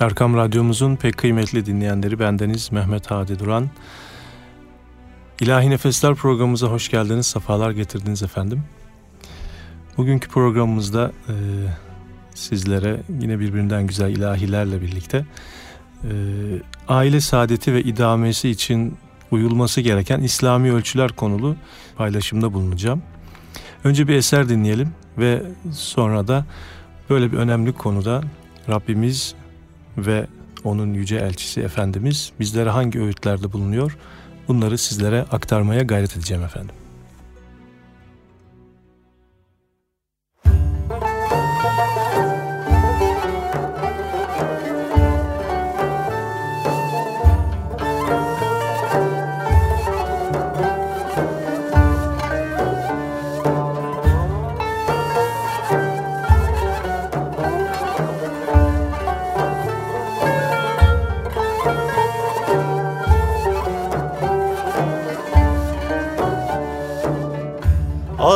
Erkam Radyomuzun pek kıymetli dinleyenleri bendeniz Mehmet Hadi Duran. İlahi Nefesler programımıza hoş geldiniz, sefalar getirdiniz efendim. Bugünkü programımızda e, sizlere yine birbirinden güzel ilahilerle birlikte e, aile saadeti ve idamesi için uyulması gereken İslami ölçüler konulu paylaşımda bulunacağım. Önce bir eser dinleyelim ve sonra da böyle bir önemli konuda Rabbimiz ve onun yüce elçisi Efendimiz bizlere hangi öğütlerde bulunuyor bunları sizlere aktarmaya gayret edeceğim efendim.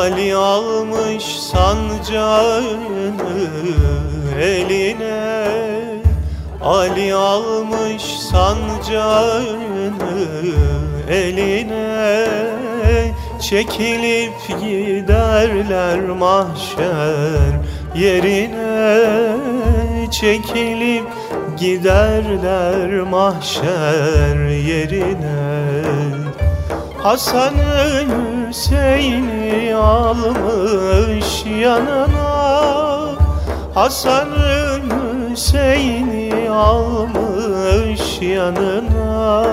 Ali almış sancağını eline. Ali almış sancağını eline. Çekilip giderler mahşer yerine. Çekilip giderler mahşer yerine Hasan'ı Hüseyin'i almış yanına. Hasan'ı Hüseyin'i almış yanına.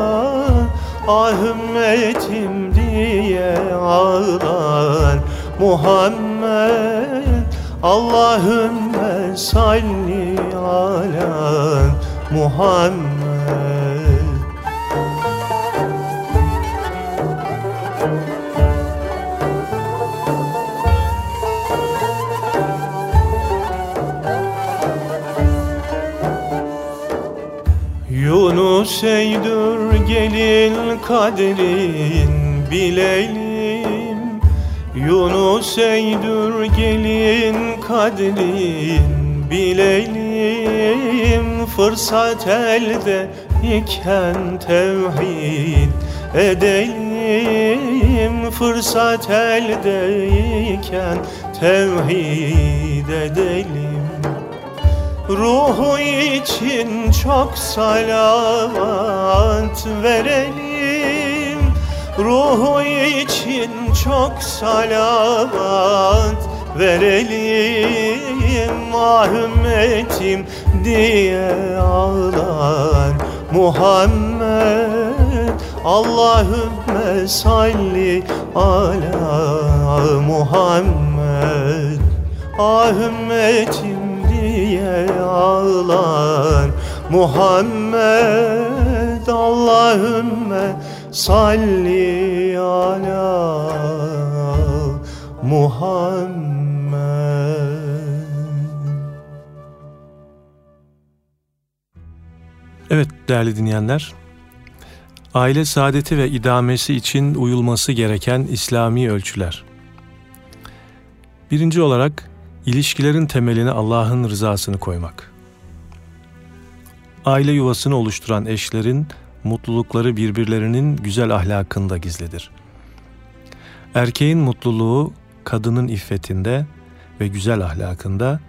Ah ümmetim diye ağlar Muhammed. Allahümme salli ala Muhammed Yunus eydür gelin kadrin bilelim. Yunus eydür gelin kadrin bilelim. Fırsat elde iken tevhid edelim. Fırsat elde iken tevhid edelim Ruhu için çok salavat verelim. Ruhu için çok salavat verelim. Ah ümmetim diye ağlar Muhammed. Allahümme salli ala Muhammed. Ah ümmetim diye ağlar Muhammed Allahümme salli ala Muhammed Evet değerli dinleyenler, aile saadeti ve idamesi için uyulması gereken İslami ölçüler. Birinci olarak İlişkilerin temeline Allah'ın rızasını koymak. Aile yuvasını oluşturan eşlerin mutlulukları birbirlerinin güzel ahlakında gizlidir. Erkeğin mutluluğu kadının iffetinde ve güzel ahlakında,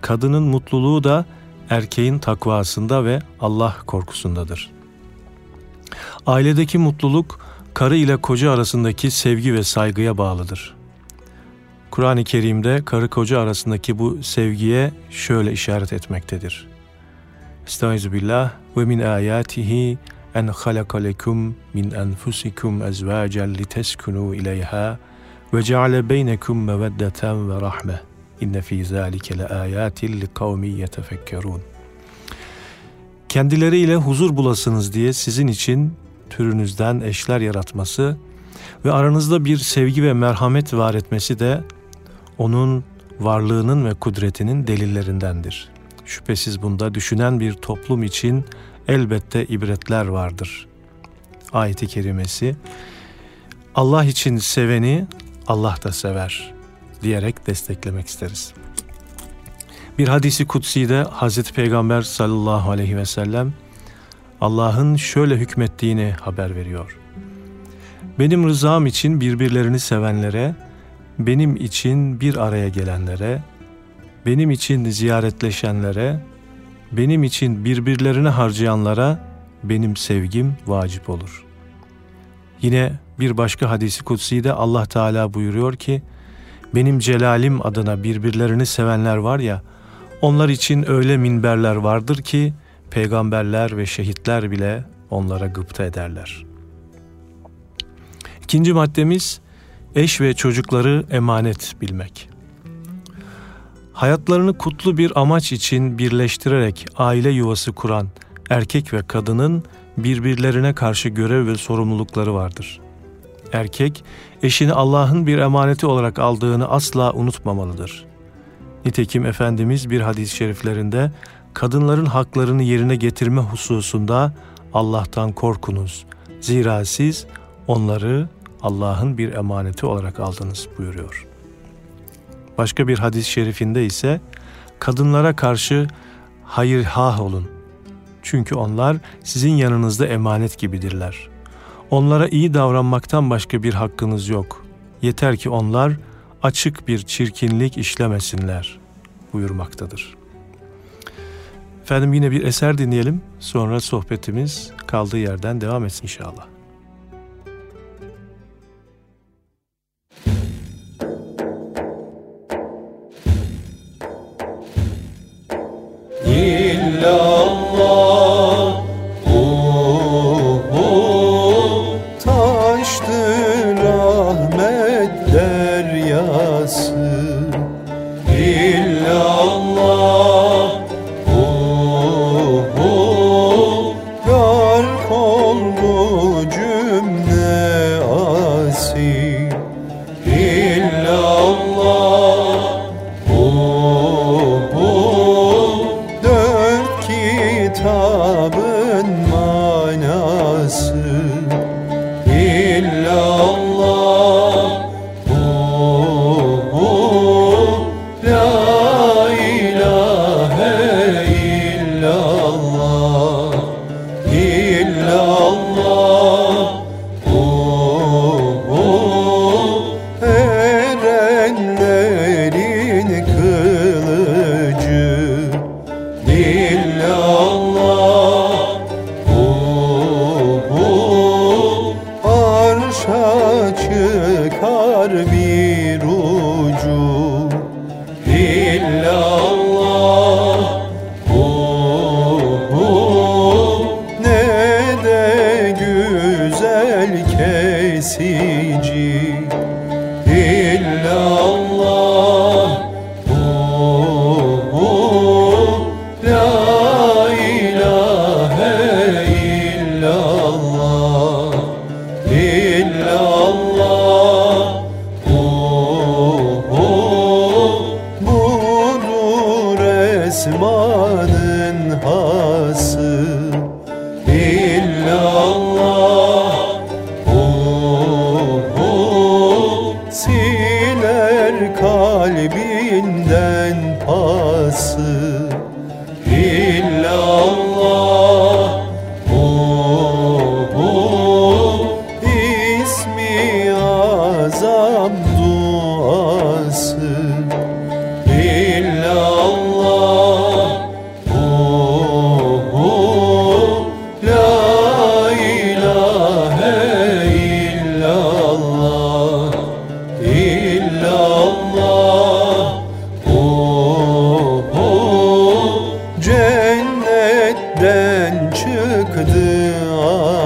kadının mutluluğu da erkeğin takvasında ve Allah korkusundadır. Ailedeki mutluluk karı ile koca arasındaki sevgi ve saygıya bağlıdır. Kur'an-ı Kerim'de karı koca arasındaki bu sevgiye şöyle işaret etmektedir. Estaizu billah ve min ayatihi en halaka lekum min enfusikum ezvacen liteskunu ileyha ve ceale beynekum meveddeten ve rahme. İnne fî zâlike le âyâtin li kavmi yetefekkerûn. Kendileriyle huzur bulasınız diye sizin için türünüzden eşler yaratması ve aranızda bir sevgi ve merhamet var etmesi de onun varlığının ve kudretinin delillerindendir. Şüphesiz bunda düşünen bir toplum için elbette ibretler vardır. Ayeti kerimesi Allah için seveni Allah da sever diyerek desteklemek isteriz. Bir hadisi kutsi de Hazreti Peygamber sallallahu aleyhi ve sellem Allah'ın şöyle hükmettiğini haber veriyor. Benim rızam için birbirlerini sevenlere, benim için bir araya gelenlere, benim için ziyaretleşenlere, benim için birbirlerini harcayanlara benim sevgim vacip olur. Yine bir başka hadisi kutsi de Allah Teala buyuruyor ki, benim celalim adına birbirlerini sevenler var ya, onlar için öyle minberler vardır ki, peygamberler ve şehitler bile onlara gıpta ederler. İkinci maddemiz, eş ve çocukları emanet bilmek. Hayatlarını kutlu bir amaç için birleştirerek aile yuvası kuran erkek ve kadının birbirlerine karşı görev ve sorumlulukları vardır. Erkek, eşini Allah'ın bir emaneti olarak aldığını asla unutmamalıdır. Nitekim Efendimiz bir hadis-i şeriflerinde kadınların haklarını yerine getirme hususunda Allah'tan korkunuz. Zira siz onları Allah'ın bir emaneti olarak aldınız buyuruyor. Başka bir hadis-i şerifinde ise kadınlara karşı hayır ha olun. Çünkü onlar sizin yanınızda emanet gibidirler. Onlara iyi davranmaktan başka bir hakkınız yok. Yeter ki onlar açık bir çirkinlik işlemesinler buyurmaktadır. Efendim yine bir eser dinleyelim. Sonra sohbetimiz kaldığı yerden devam etsin inşallah. Oh.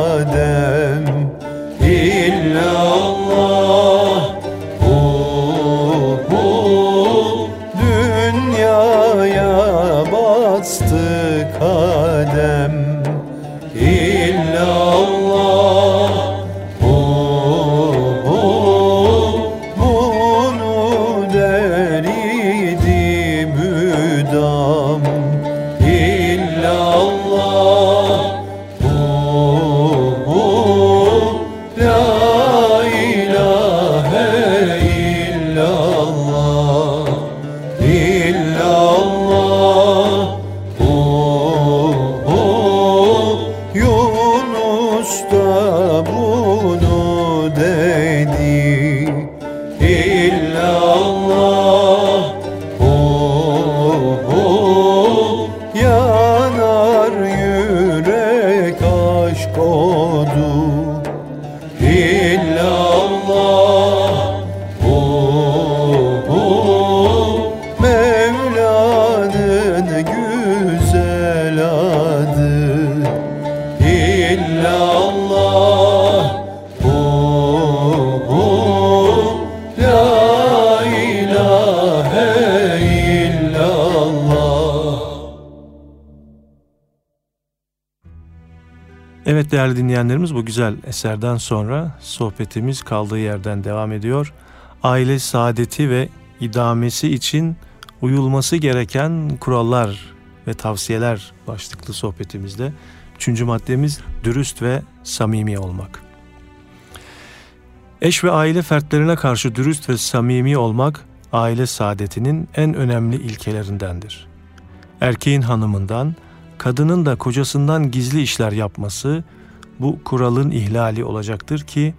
Evet değerli dinleyenlerimiz bu güzel eserden sonra sohbetimiz kaldığı yerden devam ediyor. Aile saadeti ve idamesi için uyulması gereken kurallar ve tavsiyeler başlıklı sohbetimizde. Üçüncü maddemiz dürüst ve samimi olmak. Eş ve aile fertlerine karşı dürüst ve samimi olmak aile saadetinin en önemli ilkelerindendir. Erkeğin hanımından, kadının da kocasından gizli işler yapması bu kuralın ihlali olacaktır ki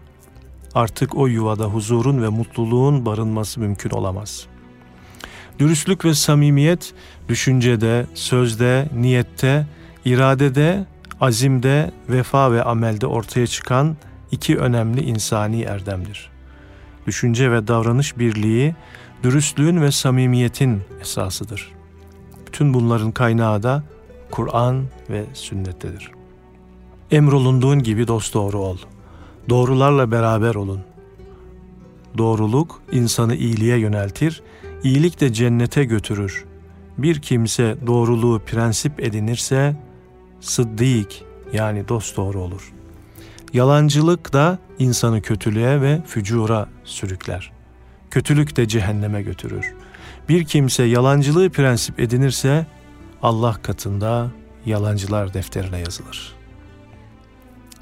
artık o yuvada huzurun ve mutluluğun barınması mümkün olamaz. Dürüstlük ve samimiyet düşüncede, sözde, niyette, iradede, azimde, vefa ve amelde ortaya çıkan iki önemli insani erdemdir. Düşünce ve davranış birliği dürüstlüğün ve samimiyetin esasıdır. Bütün bunların kaynağı da Kur'an ve sünnettedir. Emrolunduğun gibi dosdoğru ol. Doğrularla beraber olun. Doğruluk insanı iyiliğe yöneltir, iyilik de cennete götürür. Bir kimse doğruluğu prensip edinirse sıddık yani dosdoğru olur. Yalancılık da insanı kötülüğe ve fücura sürükler. Kötülük de cehenneme götürür. Bir kimse yalancılığı prensip edinirse Allah katında yalancılar defterine yazılır.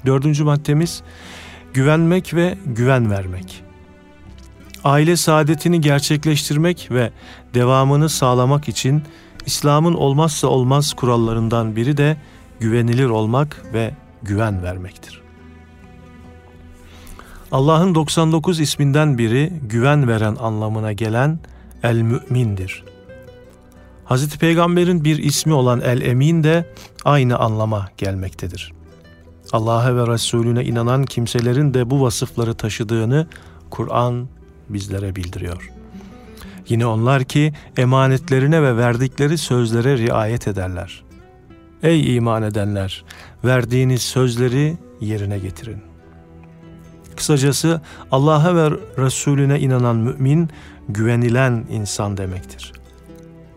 Dördüncü maddemiz güvenmek ve güven vermek. Aile saadetini gerçekleştirmek ve devamını sağlamak için İslam'ın olmazsa olmaz kurallarından biri de güvenilir olmak ve güven vermektir. Allah'ın 99 isminden biri güven veren anlamına gelen el-mü'mindir. Hazreti Peygamber'in bir ismi olan el-emin de aynı anlama gelmektedir. Allah'a ve Resulüne inanan kimselerin de bu vasıfları taşıdığını Kur'an bizlere bildiriyor. Yine onlar ki emanetlerine ve verdikleri sözlere riayet ederler. Ey iman edenler! Verdiğiniz sözleri yerine getirin. Kısacası Allah'a ve Resulüne inanan mümin, güvenilen insan demektir.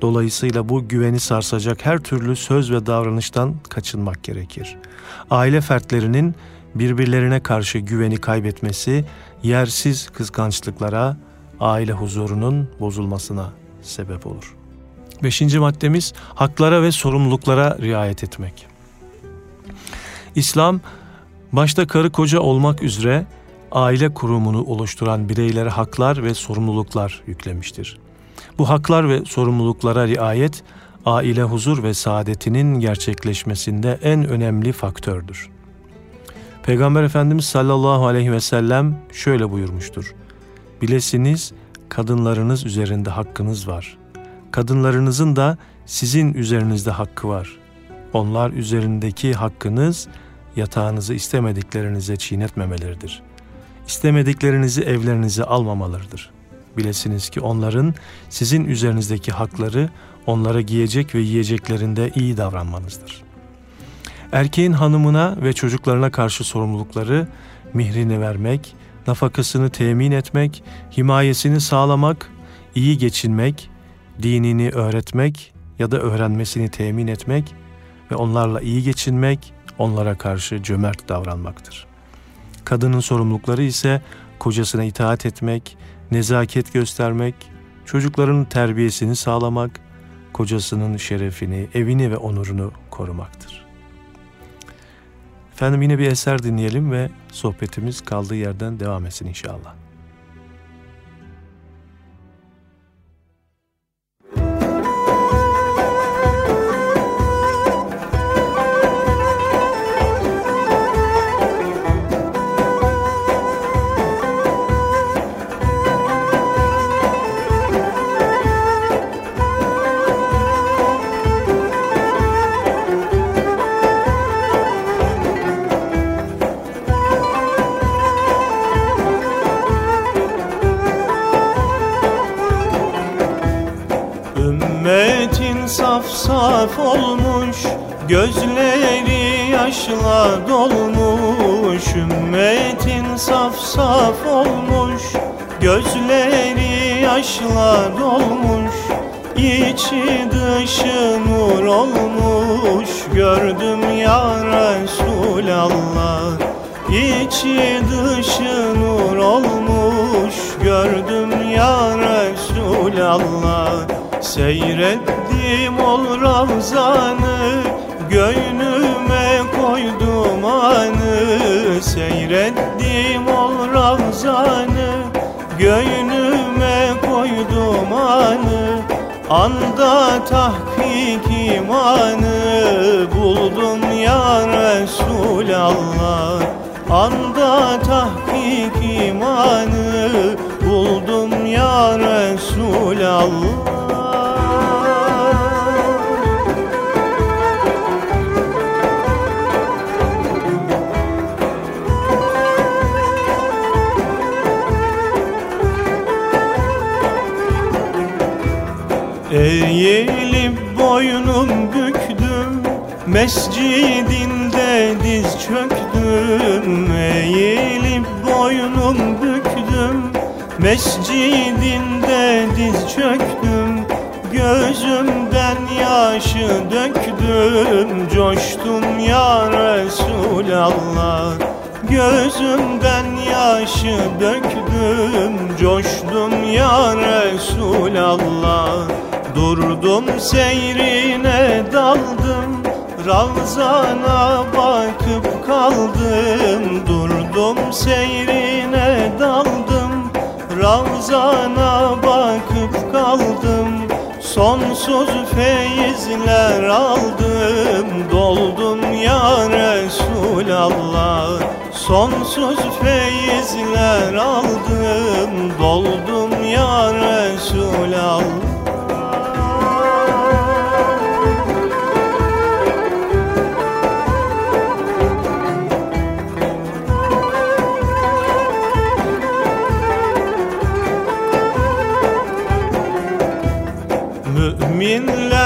Dolayısıyla bu güveni sarsacak her türlü söz ve davranıştan kaçınmak gerekir. Aile fertlerinin birbirlerine karşı güveni kaybetmesi yersiz kıskançlıklara, aile huzurunun bozulmasına sebep olur. Beşinci maddemiz haklara ve sorumluluklara riayet etmek. İslam başta karı koca olmak üzere aile kurumunu oluşturan bireylere haklar ve sorumluluklar yüklemiştir. Bu haklar ve sorumluluklara riayet aile huzur ve saadetinin gerçekleşmesinde en önemli faktördür. Peygamber Efendimiz sallallahu aleyhi ve sellem şöyle buyurmuştur. Bilesiniz kadınlarınız üzerinde hakkınız var. Kadınlarınızın da sizin üzerinizde hakkı var. Onlar üzerindeki hakkınız yatağınızı istemediklerinize çiğnetmemeleridir. İstemediklerinizi evlerinize almamalarıdır. Bilesiniz ki onların sizin üzerinizdeki hakları onlara giyecek ve yiyeceklerinde iyi davranmanızdır. Erkeğin hanımına ve çocuklarına karşı sorumlulukları mihrini vermek, nafakasını temin etmek, himayesini sağlamak, iyi geçinmek, dinini öğretmek ya da öğrenmesini temin etmek ve onlarla iyi geçinmek, onlara karşı cömert davranmaktır. Kadının sorumlulukları ise kocasına itaat etmek, nezaket göstermek, çocukların terbiyesini sağlamak, kocasının şerefini, evini ve onurunu korumaktır. Efendim yine bir eser dinleyelim ve sohbetimiz kaldığı yerden devam etsin inşallah. Gözleri yaşla dolmuş Ümmetin saf saf olmuş. Gözleri yaşla dolmuş İçi dışı nur olmuş. Gördüm ya Resulallah İçi dışı nur olmuş. Gördüm ya Resulallah Seyrettim ol Ravzan'ı Göynüme koydum anı Seyrettim ol Ravzan'ı Göynüme koydum anı Anda tahkik imanı Buldum ya Resulallah Anda tahkik imanı Buldum ya Resulallah Eğilip boynum büktüm Mescidinde diz çöktüm. Eğilip boynum büktüm Mescidinde diz çöktüm. Gözümden yaşı döktüm Coştum ya Resulallah. Gözümden yaşı döktüm Coştum ya Resulallah Durdum seyrine daldım Ravzana bakıp kaldım. Durdum seyrine daldım Ravzana bakıp kaldım. Sonsuz feyizler aldım Doldum ya Resulallah. Sonsuz feyizler aldım Doldum ya Resulallah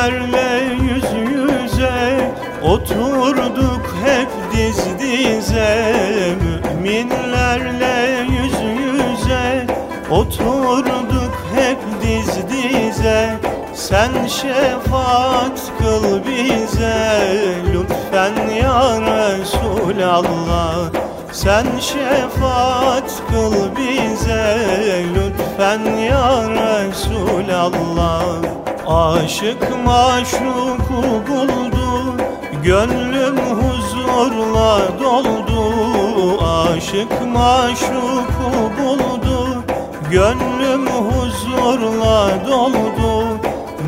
Müminlerle yüz yüze Oturduk hep diz dize. Müminlerle yüz yüze Oturduk hep diz dize. Sen şefaat kıl bize Lütfen ya Resulallah Sen şefaat kıl bize Lütfen ya Resulallah. Aşık maşuku buldu Gönlüm huzurla doldu. Aşık maşuku buldu Gönlüm huzurla doldu.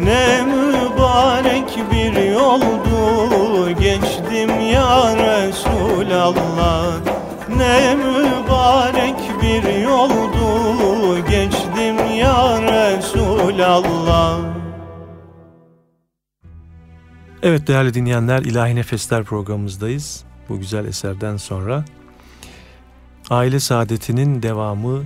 Ne mübarek bir yoldu Geçtim ya Resulallah Ne mübarek bir yoldu Geçtim ya Resulallah Evet değerli dinleyenler İlahi Nefesler programımızdayız. Bu güzel eserden sonra aile saadetinin devamı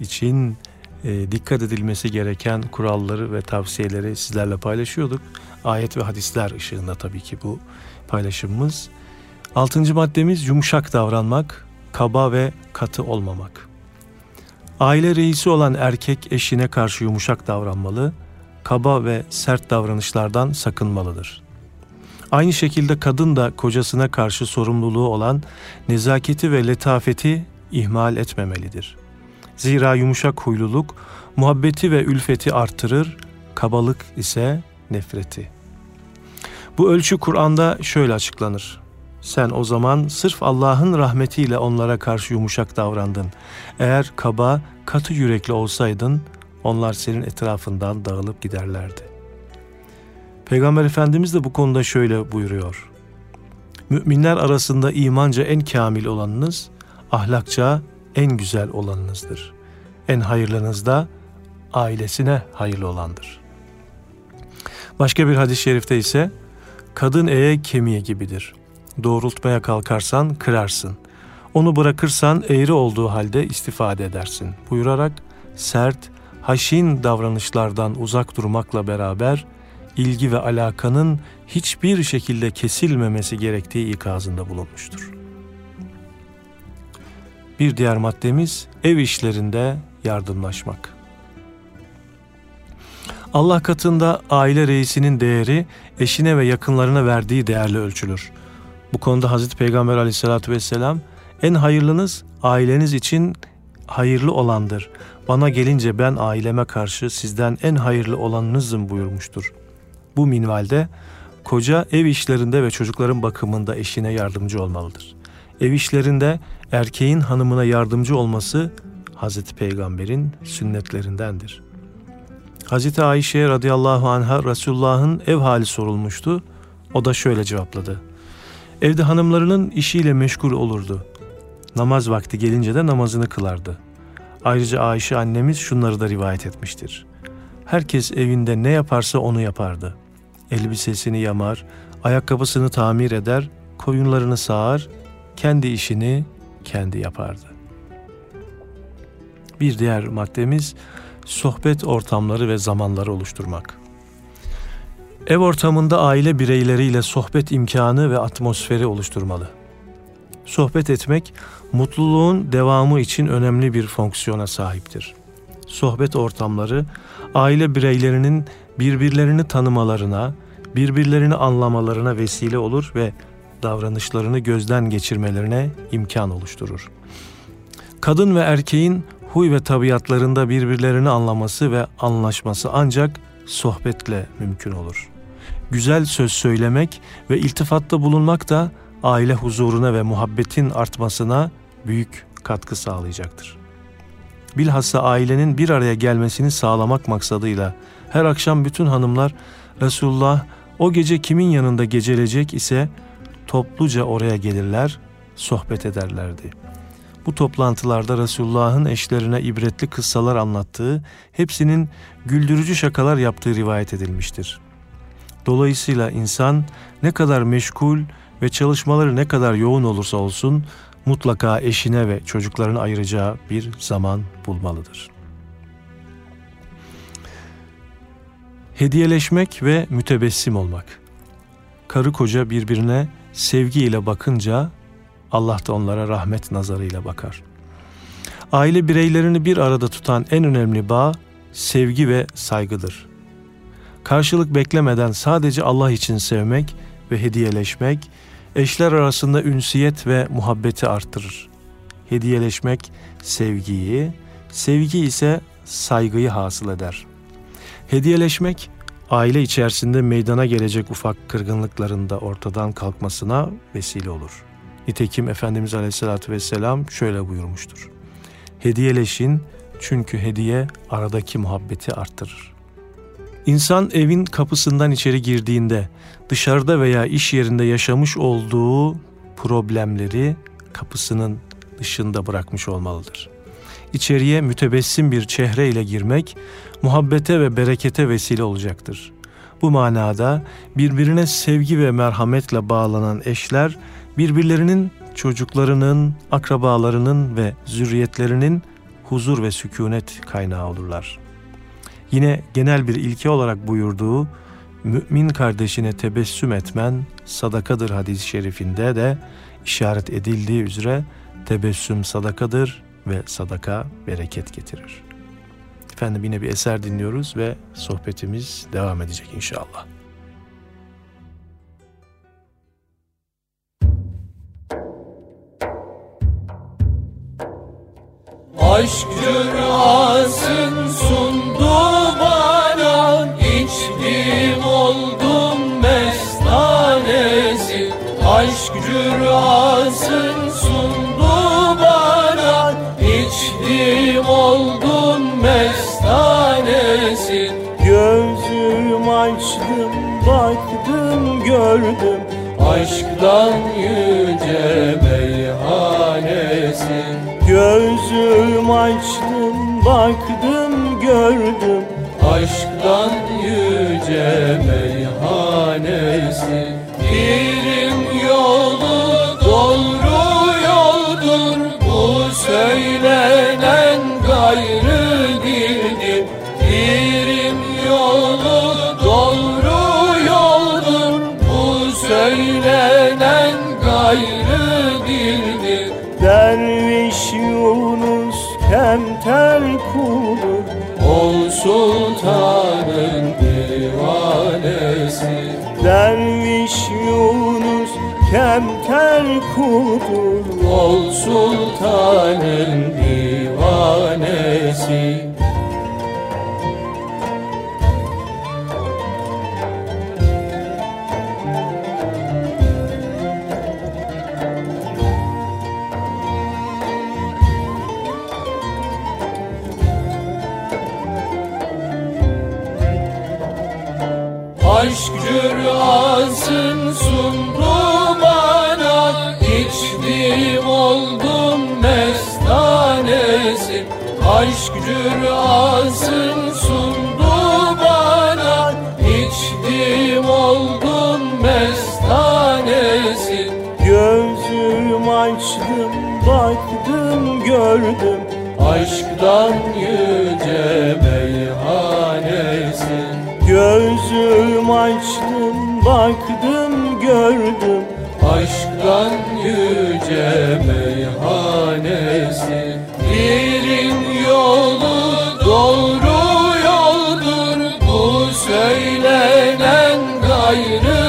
için e, dikkat edilmesi gereken kuralları ve tavsiyeleri sizlerle paylaşıyorduk. Ayet ve hadisler ışığında tabii ki bu paylaşımımız. Altıncı maddemiz yumuşak davranmak, kaba ve katı olmamak. Aile reisi olan erkek eşine karşı yumuşak davranmalı, kaba ve sert davranışlardan sakınmalıdır. Aynı şekilde kadın da kocasına karşı sorumluluğu olan nezaketi ve letafeti ihmal etmemelidir. Zira yumuşak huyluluk muhabbeti ve ülfeti artırır, kabalık ise nefreti. Bu ölçü Kur'an'da şöyle açıklanır. Sen o zaman sırf Allah'ın rahmetiyle onlara karşı yumuşak davrandın. Eğer kaba, katı yürekli olsaydın onlar senin etrafından dağılıp giderlerdi. Peygamber Efendimiz de bu konuda şöyle buyuruyor. Müminler arasında imanca en kamil olanınız, ahlakça en güzel olanınızdır. En hayırlınız da ailesine hayırlı olandır. Başka bir hadis-i şerifte ise kadın eğe kemiğe gibidir. Doğrultmaya kalkarsan kırarsın. Onu bırakırsan eğri olduğu halde istifade edersin. Buyurarak sert, haşin davranışlardan uzak durmakla beraber ilgi ve alakanın hiçbir şekilde kesilmemesi gerektiği ikazında bulunmuştur. Bir diğer maddemiz ev işlerinde yardımlaşmak. Allah katında aile reisinin değeri eşine ve yakınlarına verdiği değerle ölçülür. Bu konuda Hazreti Peygamber aleyhissalatü vesselam en hayırlınız aileniz için hayırlı olandır. Bana gelince ben aileme karşı sizden en hayırlı olanınızım buyurmuştur. Bu minvalde koca ev işlerinde ve çocukların bakımında eşine yardımcı olmalıdır. Ev işlerinde erkeğin hanımına yardımcı olması Hazreti Peygamber'in sünnetlerindendir. Hazreti Ayşe radıyallahu anha Resulullah'ın ev hali sorulmuştu. O da şöyle cevapladı. Evde hanımlarının işiyle meşgul olurdu. Namaz vakti gelince de namazını kılardı. Ayrıca Ayşe annemiz şunları da rivayet etmiştir. Herkes evinde ne yaparsa onu yapardı. Elbisesini yamar, ayakkabısını tamir eder, koyunlarını sağar, kendi işini kendi yapardı. Bir diğer maddemiz sohbet ortamları ve zamanları oluşturmak. Ev ortamında aile bireyleriyle sohbet imkanı ve atmosferi oluşturmalı. Sohbet etmek mutluluğun devamı için önemli bir fonksiyona sahiptir. Sohbet ortamları aile bireylerinin birbirlerini tanımalarına, birbirlerini anlamalarına vesile olur ve davranışlarını gözden geçirmelerine imkan oluşturur. Kadın ve erkeğin huy ve tabiatlarında birbirlerini anlaması ve anlaşması ancak sohbetle mümkün olur. Güzel söz söylemek ve iltifatta bulunmak da aile huzuruna ve muhabbetin artmasına büyük katkı sağlayacaktır. Bilhassa ailenin bir araya gelmesini sağlamak maksadıyla her akşam bütün hanımlar Resulullah o gece kimin yanında gecelecek ise topluca oraya gelirler, sohbet ederlerdi. Bu toplantılarda Resulullah'ın eşlerine ibretli kıssalar anlattığı, hepsinin güldürücü şakalar yaptığı rivayet edilmiştir. Dolayısıyla insan ne kadar meşgul ve çalışmaları ne kadar yoğun olursa olsun mutlaka eşine ve çocuklarına ayıracağı bir zaman bulmalıdır. Hediyeleşmek ve mütebessim olmak. Karı koca birbirine sevgiyle bakınca Allah da onlara rahmet nazarıyla bakar. Aile bireylerini bir arada tutan en önemli bağ sevgi ve saygıdır. Karşılık beklemeden sadece Allah için sevmek ve hediyeleşmek eşler arasında ünsiyet ve muhabbeti arttırır. Hediyeleşmek sevgiyi, sevgi ise saygıyı hasıl eder. Hediyeleşmek aile içerisinde meydana gelecek ufak kırgınlıkların da ortadan kalkmasına vesile olur. Nitekim Efendimiz Aleyhisselatü Vesselam şöyle buyurmuştur. Hediyeleşin çünkü hediye aradaki muhabbeti arttırır. İnsan evin kapısından içeri girdiğinde dışarıda veya iş yerinde yaşamış olduğu problemleri kapısının dışında bırakmış olmalıdır. İçeriye mütebessim bir çehre ile girmek muhabbete ve berekete vesile olacaktır. Bu manada birbirine sevgi ve merhametle bağlanan eşler birbirlerinin çocuklarının, akrabalarının ve zürriyetlerinin huzur ve sükunet kaynağı olurlar. Yine genel bir ilke olarak buyurduğu mümin kardeşine tebessüm etmen sadakadır hadis-i şerifinde de işaret edildiği üzere tebessüm sadakadır ve sadaka bereket getirir. Efendim yine bir eser dinliyoruz ve sohbetimiz devam edecek inşallah. Aşk rüyasın sundu bana içtim oldum mestanesi. Aşk rüyasın sundu bana içtim oldum mestanesi. Gözüm açtım baktım gördüm Aşktan yüce meyhanesi Gözüm açtım baktım gördüm. Aşktan yüce meyhanesi. Birim Derviş Yunus kemter kuldur Ol sultanın divanesi baktım gördüm. Aşktan yüce meyhanesi Gözüm açtım baktım gördüm. Aşktan yüce meyhanesi Pirin yolu doğru yoldur. Bu söylenen gayrı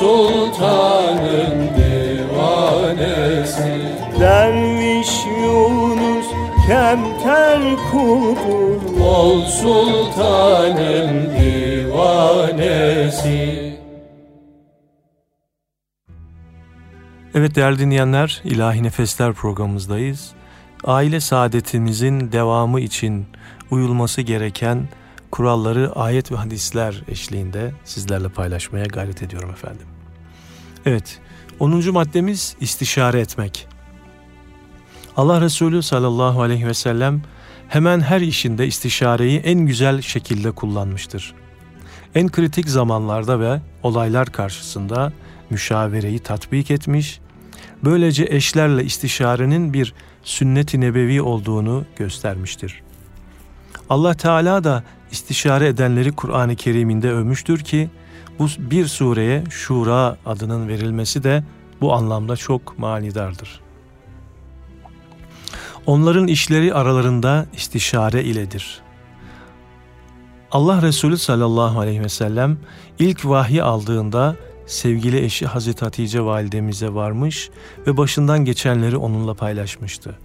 sultanın divanesi Derviş Yunus kemter kuldur Ol sultanın divanesi Evet değerli dinleyenler, İlahi Nefesler programımızdayız. Aile saadetimizin devamı için uyulması gereken kuralları ayet ve hadisler eşliğinde sizlerle paylaşmaya gayret ediyorum efendim. Evet, 10. maddemiz istişare etmek. Allah Resulü sallallahu aleyhi ve sellem hemen her işinde istişareyi en güzel şekilde kullanmıştır. En kritik zamanlarda ve olaylar karşısında müşavereyi tatbik etmiş, böylece eşlerle istişarenin bir sünnet-i nebevi olduğunu göstermiştir. Allah Teala da istişare edenleri Kur'an-ı Kerim'inde övmüştür ki bu bir sureye Şura adının verilmesi de bu anlamda çok manidardır. Onların işleri aralarında istişare iledir. Allah Resulü sallallahu aleyhi ve sellem ilk vahyi aldığında sevgili eşi Hazreti Hatice validemize varmış ve başından geçenleri onunla paylaşmıştı.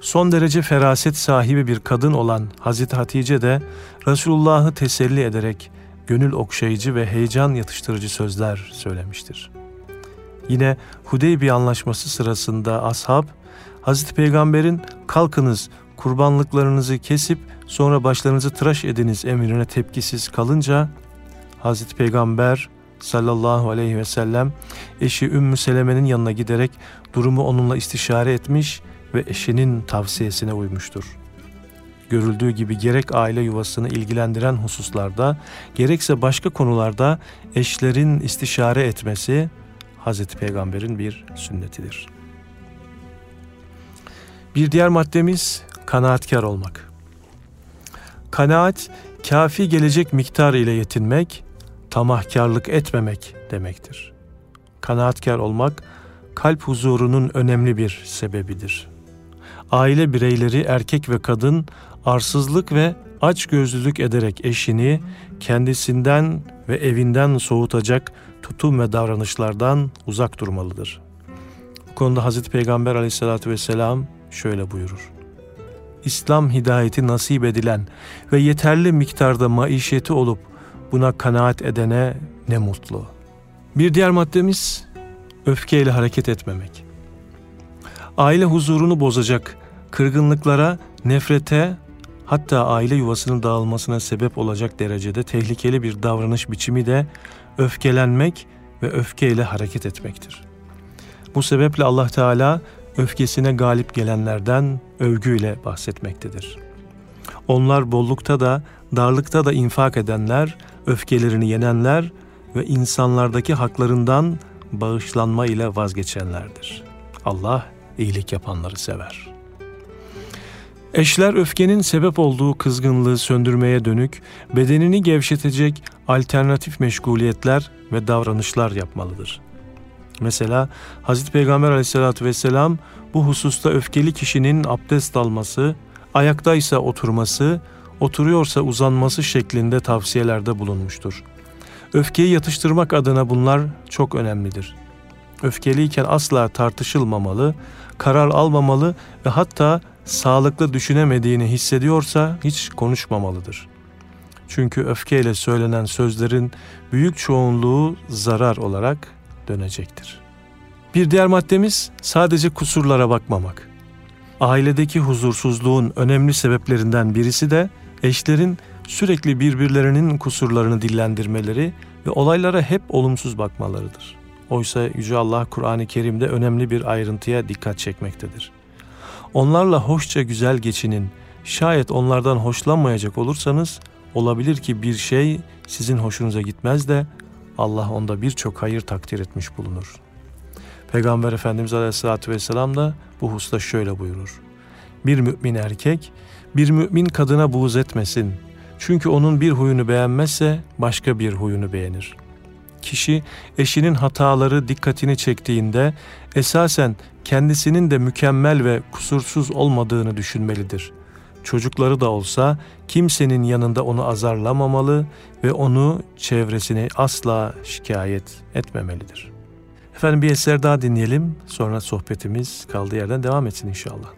Son derece feraset sahibi bir kadın olan Hazreti Hatice de Resulullah'ı teselli ederek gönül okşayıcı ve heyecan yatıştırıcı sözler söylemiştir. Yine Hudeybiye anlaşması sırasında ashab Hazreti Peygamber'in kalkınız kurbanlıklarınızı kesip sonra başlarınızı tıraş ediniz emrine tepkisiz kalınca Hazreti Peygamber sallallahu aleyhi ve sellem eşi Ümmü Seleme'nin yanına giderek durumu onunla istişare etmiş ve eşinin tavsiyesine uymuştur. Görüldüğü gibi gerek aile yuvasını ilgilendiren hususlarda gerekse başka konularda eşlerin istişare etmesi Hazreti Peygamber'in bir sünnetidir. Bir diğer maddemiz kanaatkar olmak. Kanaat, kafi gelecek miktar ile yetinmek, tamahkarlık etmemek demektir. Kanaatkar olmak, kalp huzurunun önemli bir sebebidir. Aile bireyleri erkek ve kadın arsızlık ve açgözlülük ederek eşini kendisinden ve evinden soğutacak tutum ve davranışlardan uzak durmalıdır. Bu konuda Hazreti Peygamber aleyhissalatü vesselam şöyle buyurur. İslam hidayeti nasip edilen ve yeterli miktarda maişeti olup buna kanaat edene ne mutlu. Bir diğer maddemiz öfkeyle hareket etmemek. Aile huzurunu bozacak kırgınlıklara, nefrete, hatta aile yuvasının dağılmasına sebep olacak derecede tehlikeli bir davranış biçimi de öfkelenmek ve öfkeyle hareket etmektir. Bu sebeple Allah Teala öfkesine galip gelenlerden övgüyle bahsetmektedir. Onlar bollukta da darlıkta da infak edenler, öfkelerini yenenler ve insanlardaki haklarından bağışlanma ile vazgeçenlerdir. Allah iyilik yapanları sever. Eşler öfkenin sebep olduğu kızgınlığı söndürmeye dönük, bedenini gevşetecek alternatif meşguliyetler ve davranışlar yapmalıdır. Mesela Hazreti Peygamber aleyhissalatü vesselam bu hususta öfkeli kişinin abdest alması, ayaktaysa oturması, oturuyorsa uzanması şeklinde tavsiyelerde bulunmuştur. Öfkeyi yatıştırmak adına bunlar çok önemlidir. Öfkeliyken asla tartışılmamalı, karar almamalı ve hatta sağlıklı düşünemediğini hissediyorsa hiç konuşmamalıdır. Çünkü öfkeyle söylenen sözlerin büyük çoğunluğu zarar olarak dönecektir. Bir diğer maddemiz sadece kusurlara bakmamak. Ailedeki huzursuzluğun önemli sebeplerinden birisi de eşlerin sürekli birbirlerinin kusurlarını dillendirmeleri ve olaylara hep olumsuz bakmalarıdır. Oysa Yüce Allah Kur'an-ı Kerim'de önemli bir ayrıntıya dikkat çekmektedir. Onlarla hoşça güzel geçinin, şayet onlardan hoşlanmayacak olursanız olabilir ki bir şey sizin hoşunuza gitmez de Allah onda birçok hayır takdir etmiş bulunur. Peygamber Efendimiz Aleyhisselatü Vesselam da bu hususta şöyle buyurur. Bir mümin erkek bir mümin kadına buğz etmesin. Çünkü onun bir huyunu beğenmezse başka bir huyunu beğenir. Kişi eşinin hataları dikkatini çektiğinde esasen kendisinin de mükemmel ve kusursuz olmadığını düşünmelidir. Çocukları da olsa kimsenin yanında onu azarlamamalı ve onu çevresine asla şikayet etmemelidir. Efendim bir eser daha dinleyelim. Sonra sohbetimiz kaldığı yerden devam etsin inşallah.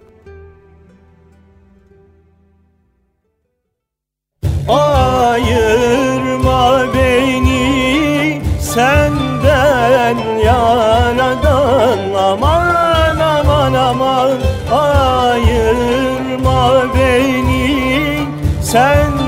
Ayırma beni senden yaradan aman aman aman Ayırma beni. Senden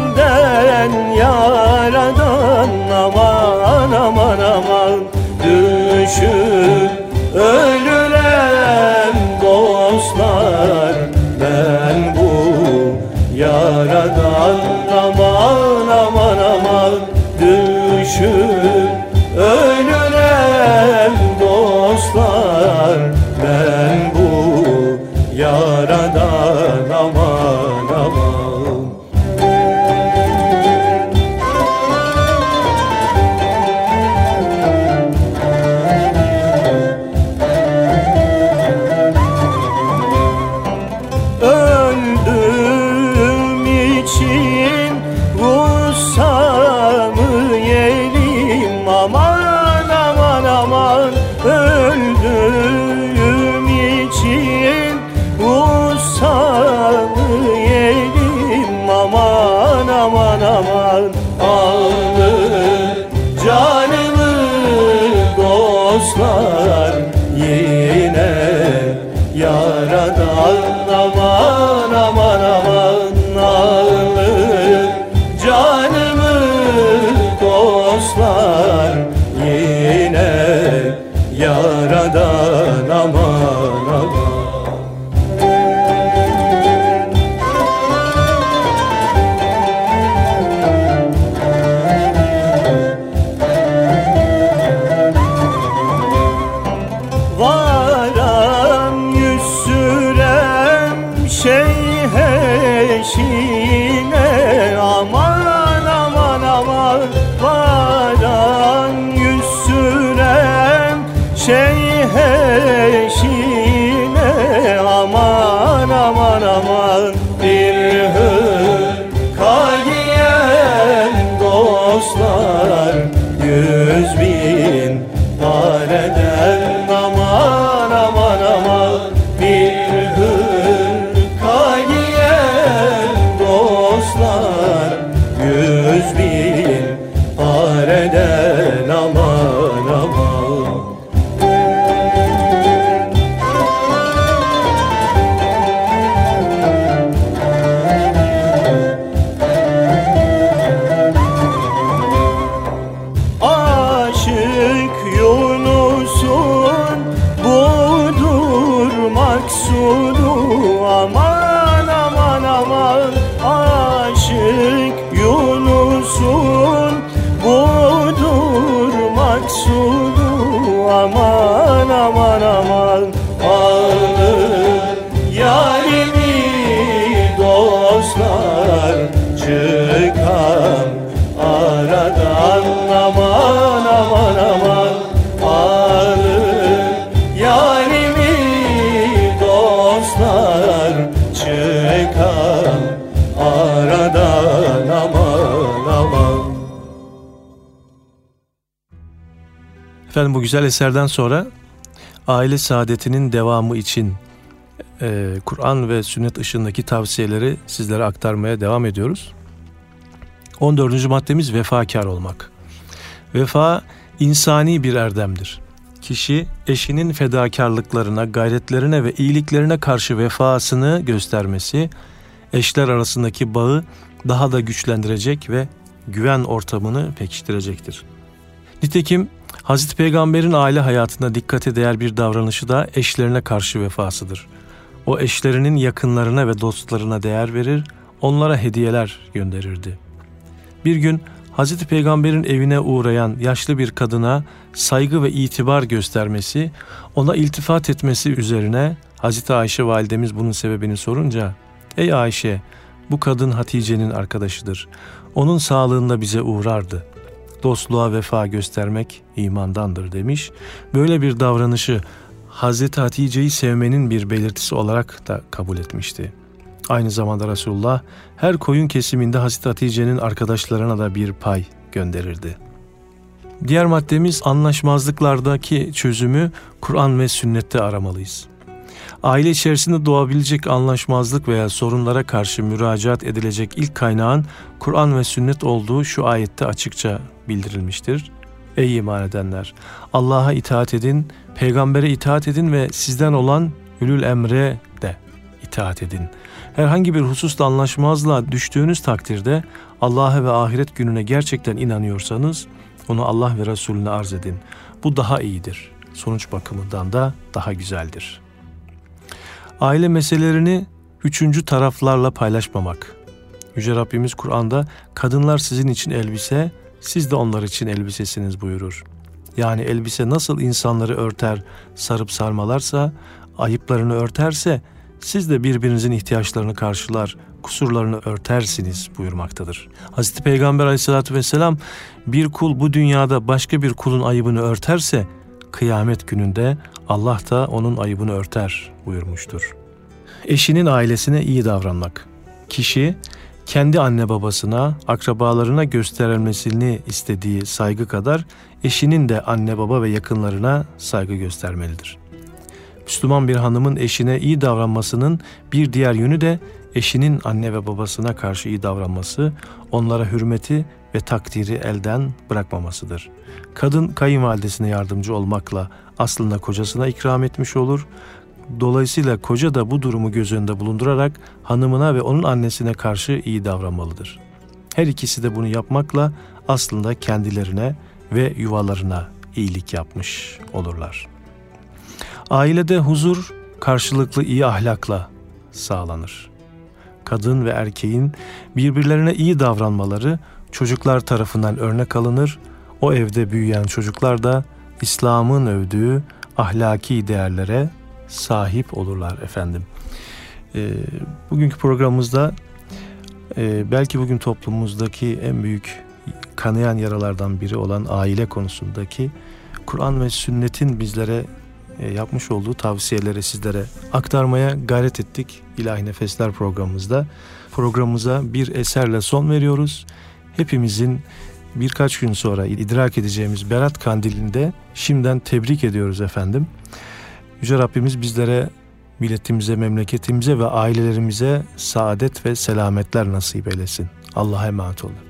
ah Efendim bu güzel eserden sonra aile saadetinin devamı için e, Kur'an ve sünnet ışığındaki tavsiyeleri sizlere aktarmaya devam ediyoruz. 14. maddemiz vefakar olmak. Vefa insani bir erdemdir. Kişi eşinin fedakarlıklarına, gayretlerine ve iyiliklerine karşı vefasını göstermesi, eşler arasındaki bağı daha da güçlendirecek ve güven ortamını pekiştirecektir. Nitekim Hazreti Peygamber'in aile hayatında dikkate değer bir davranışı da eşlerine karşı vefasıdır. O eşlerinin yakınlarına ve dostlarına değer verir, onlara hediyeler gönderirdi. Bir gün Hazreti Peygamber'in evine uğrayan yaşlı bir kadına saygı ve itibar göstermesi, ona iltifat etmesi üzerine Hazreti Ayşe validemiz bunun sebebini sorunca, "Ey Ayşe, bu kadın Hatice'nin arkadaşıdır. Onun sağlığında bize uğrardı. Dostluğa vefa göstermek imandandır." demiş. Böyle bir davranışı Hazreti Hatice'yi sevmenin bir belirtisi olarak da kabul etmişti. Aynı zamanda Resulullah her koyun kesiminde Hazreti Hatice'nin arkadaşlarına da bir pay gönderirdi. Diğer maddemiz anlaşmazlıklardaki çözümü Kur'an ve sünnette aramalıyız. Aile içerisinde doğabilecek anlaşmazlık veya sorunlara karşı müracaat edilecek ilk kaynağın Kur'an ve sünnet olduğu şu ayette açıkça bildirilmiştir. Ey iman edenler! Allah'a itaat edin, peygambere itaat edin ve sizden olan ülül emre de itaat edin. Herhangi bir hususta anlaşmazlığa düştüğünüz takdirde Allah'a ve ahiret gününe gerçekten inanıyorsanız onu Allah ve Resulüne arz edin. Bu daha iyidir. Sonuç bakımından da daha güzeldir. Aile meselelerini üçüncü taraflarla paylaşmamak. Yüce Rabbimiz Kur'an'da kadınlar sizin için elbise, siz de onlar için elbisesiniz buyurur. Yani elbise nasıl insanları örter, sarıp sarmalarsa, ayıplarını örterse siz de birbirinizin ihtiyaçlarını karşılar, kusurlarını örtersiniz buyurmaktadır. Hazreti Peygamber aleyhissalatü vesselam bir kul bu dünyada başka bir kulun ayıbını örterse kıyamet gününde Allah da onun ayıbını örter buyurmuştur. Eşinin ailesine iyi davranmak. Kişi kendi anne babasına, akrabalarına gösterilmesini istediği saygı kadar eşinin de anne baba ve yakınlarına saygı göstermelidir. Müslüman bir hanımın eşine iyi davranmasının bir diğer yönü de eşinin anne ve babasına karşı iyi davranması, onlara hürmeti ve takdiri elden bırakmamasıdır. Kadın kayınvalidesine yardımcı olmakla aslında kocasına ikram etmiş olur. Dolayısıyla koca da bu durumu göz önünde bulundurarak hanımına ve onun annesine karşı iyi davranmalıdır. Her ikisi de bunu yapmakla aslında kendilerine ve yuvalarına iyilik yapmış olurlar. Ailede huzur karşılıklı iyi ahlakla sağlanır. Kadın ve erkeğin birbirlerine iyi davranmaları çocuklar tarafından örnek alınır. O evde büyüyen çocuklar da İslam'ın övdüğü ahlaki değerlere sahip olurlar efendim. E, bugünkü programımızda e, belki bugün toplumumuzdaki en büyük kanayan yaralardan biri olan aile konusundaki Kur'an ve sünnetin bizlere e, yapmış olduğu tavsiyeleri sizlere aktarmaya gayret ettik İlahi Nefesler programımızda. Programımıza bir eserle son veriyoruz. Hepimizin birkaç gün sonra idrak edeceğimiz Berat Kandili'nde şimdiden tebrik ediyoruz efendim. Yüce Rabbimiz bizlere milletimize, memleketimize ve ailelerimize saadet ve selametler nasip eylesin. Allah'a emanet olun.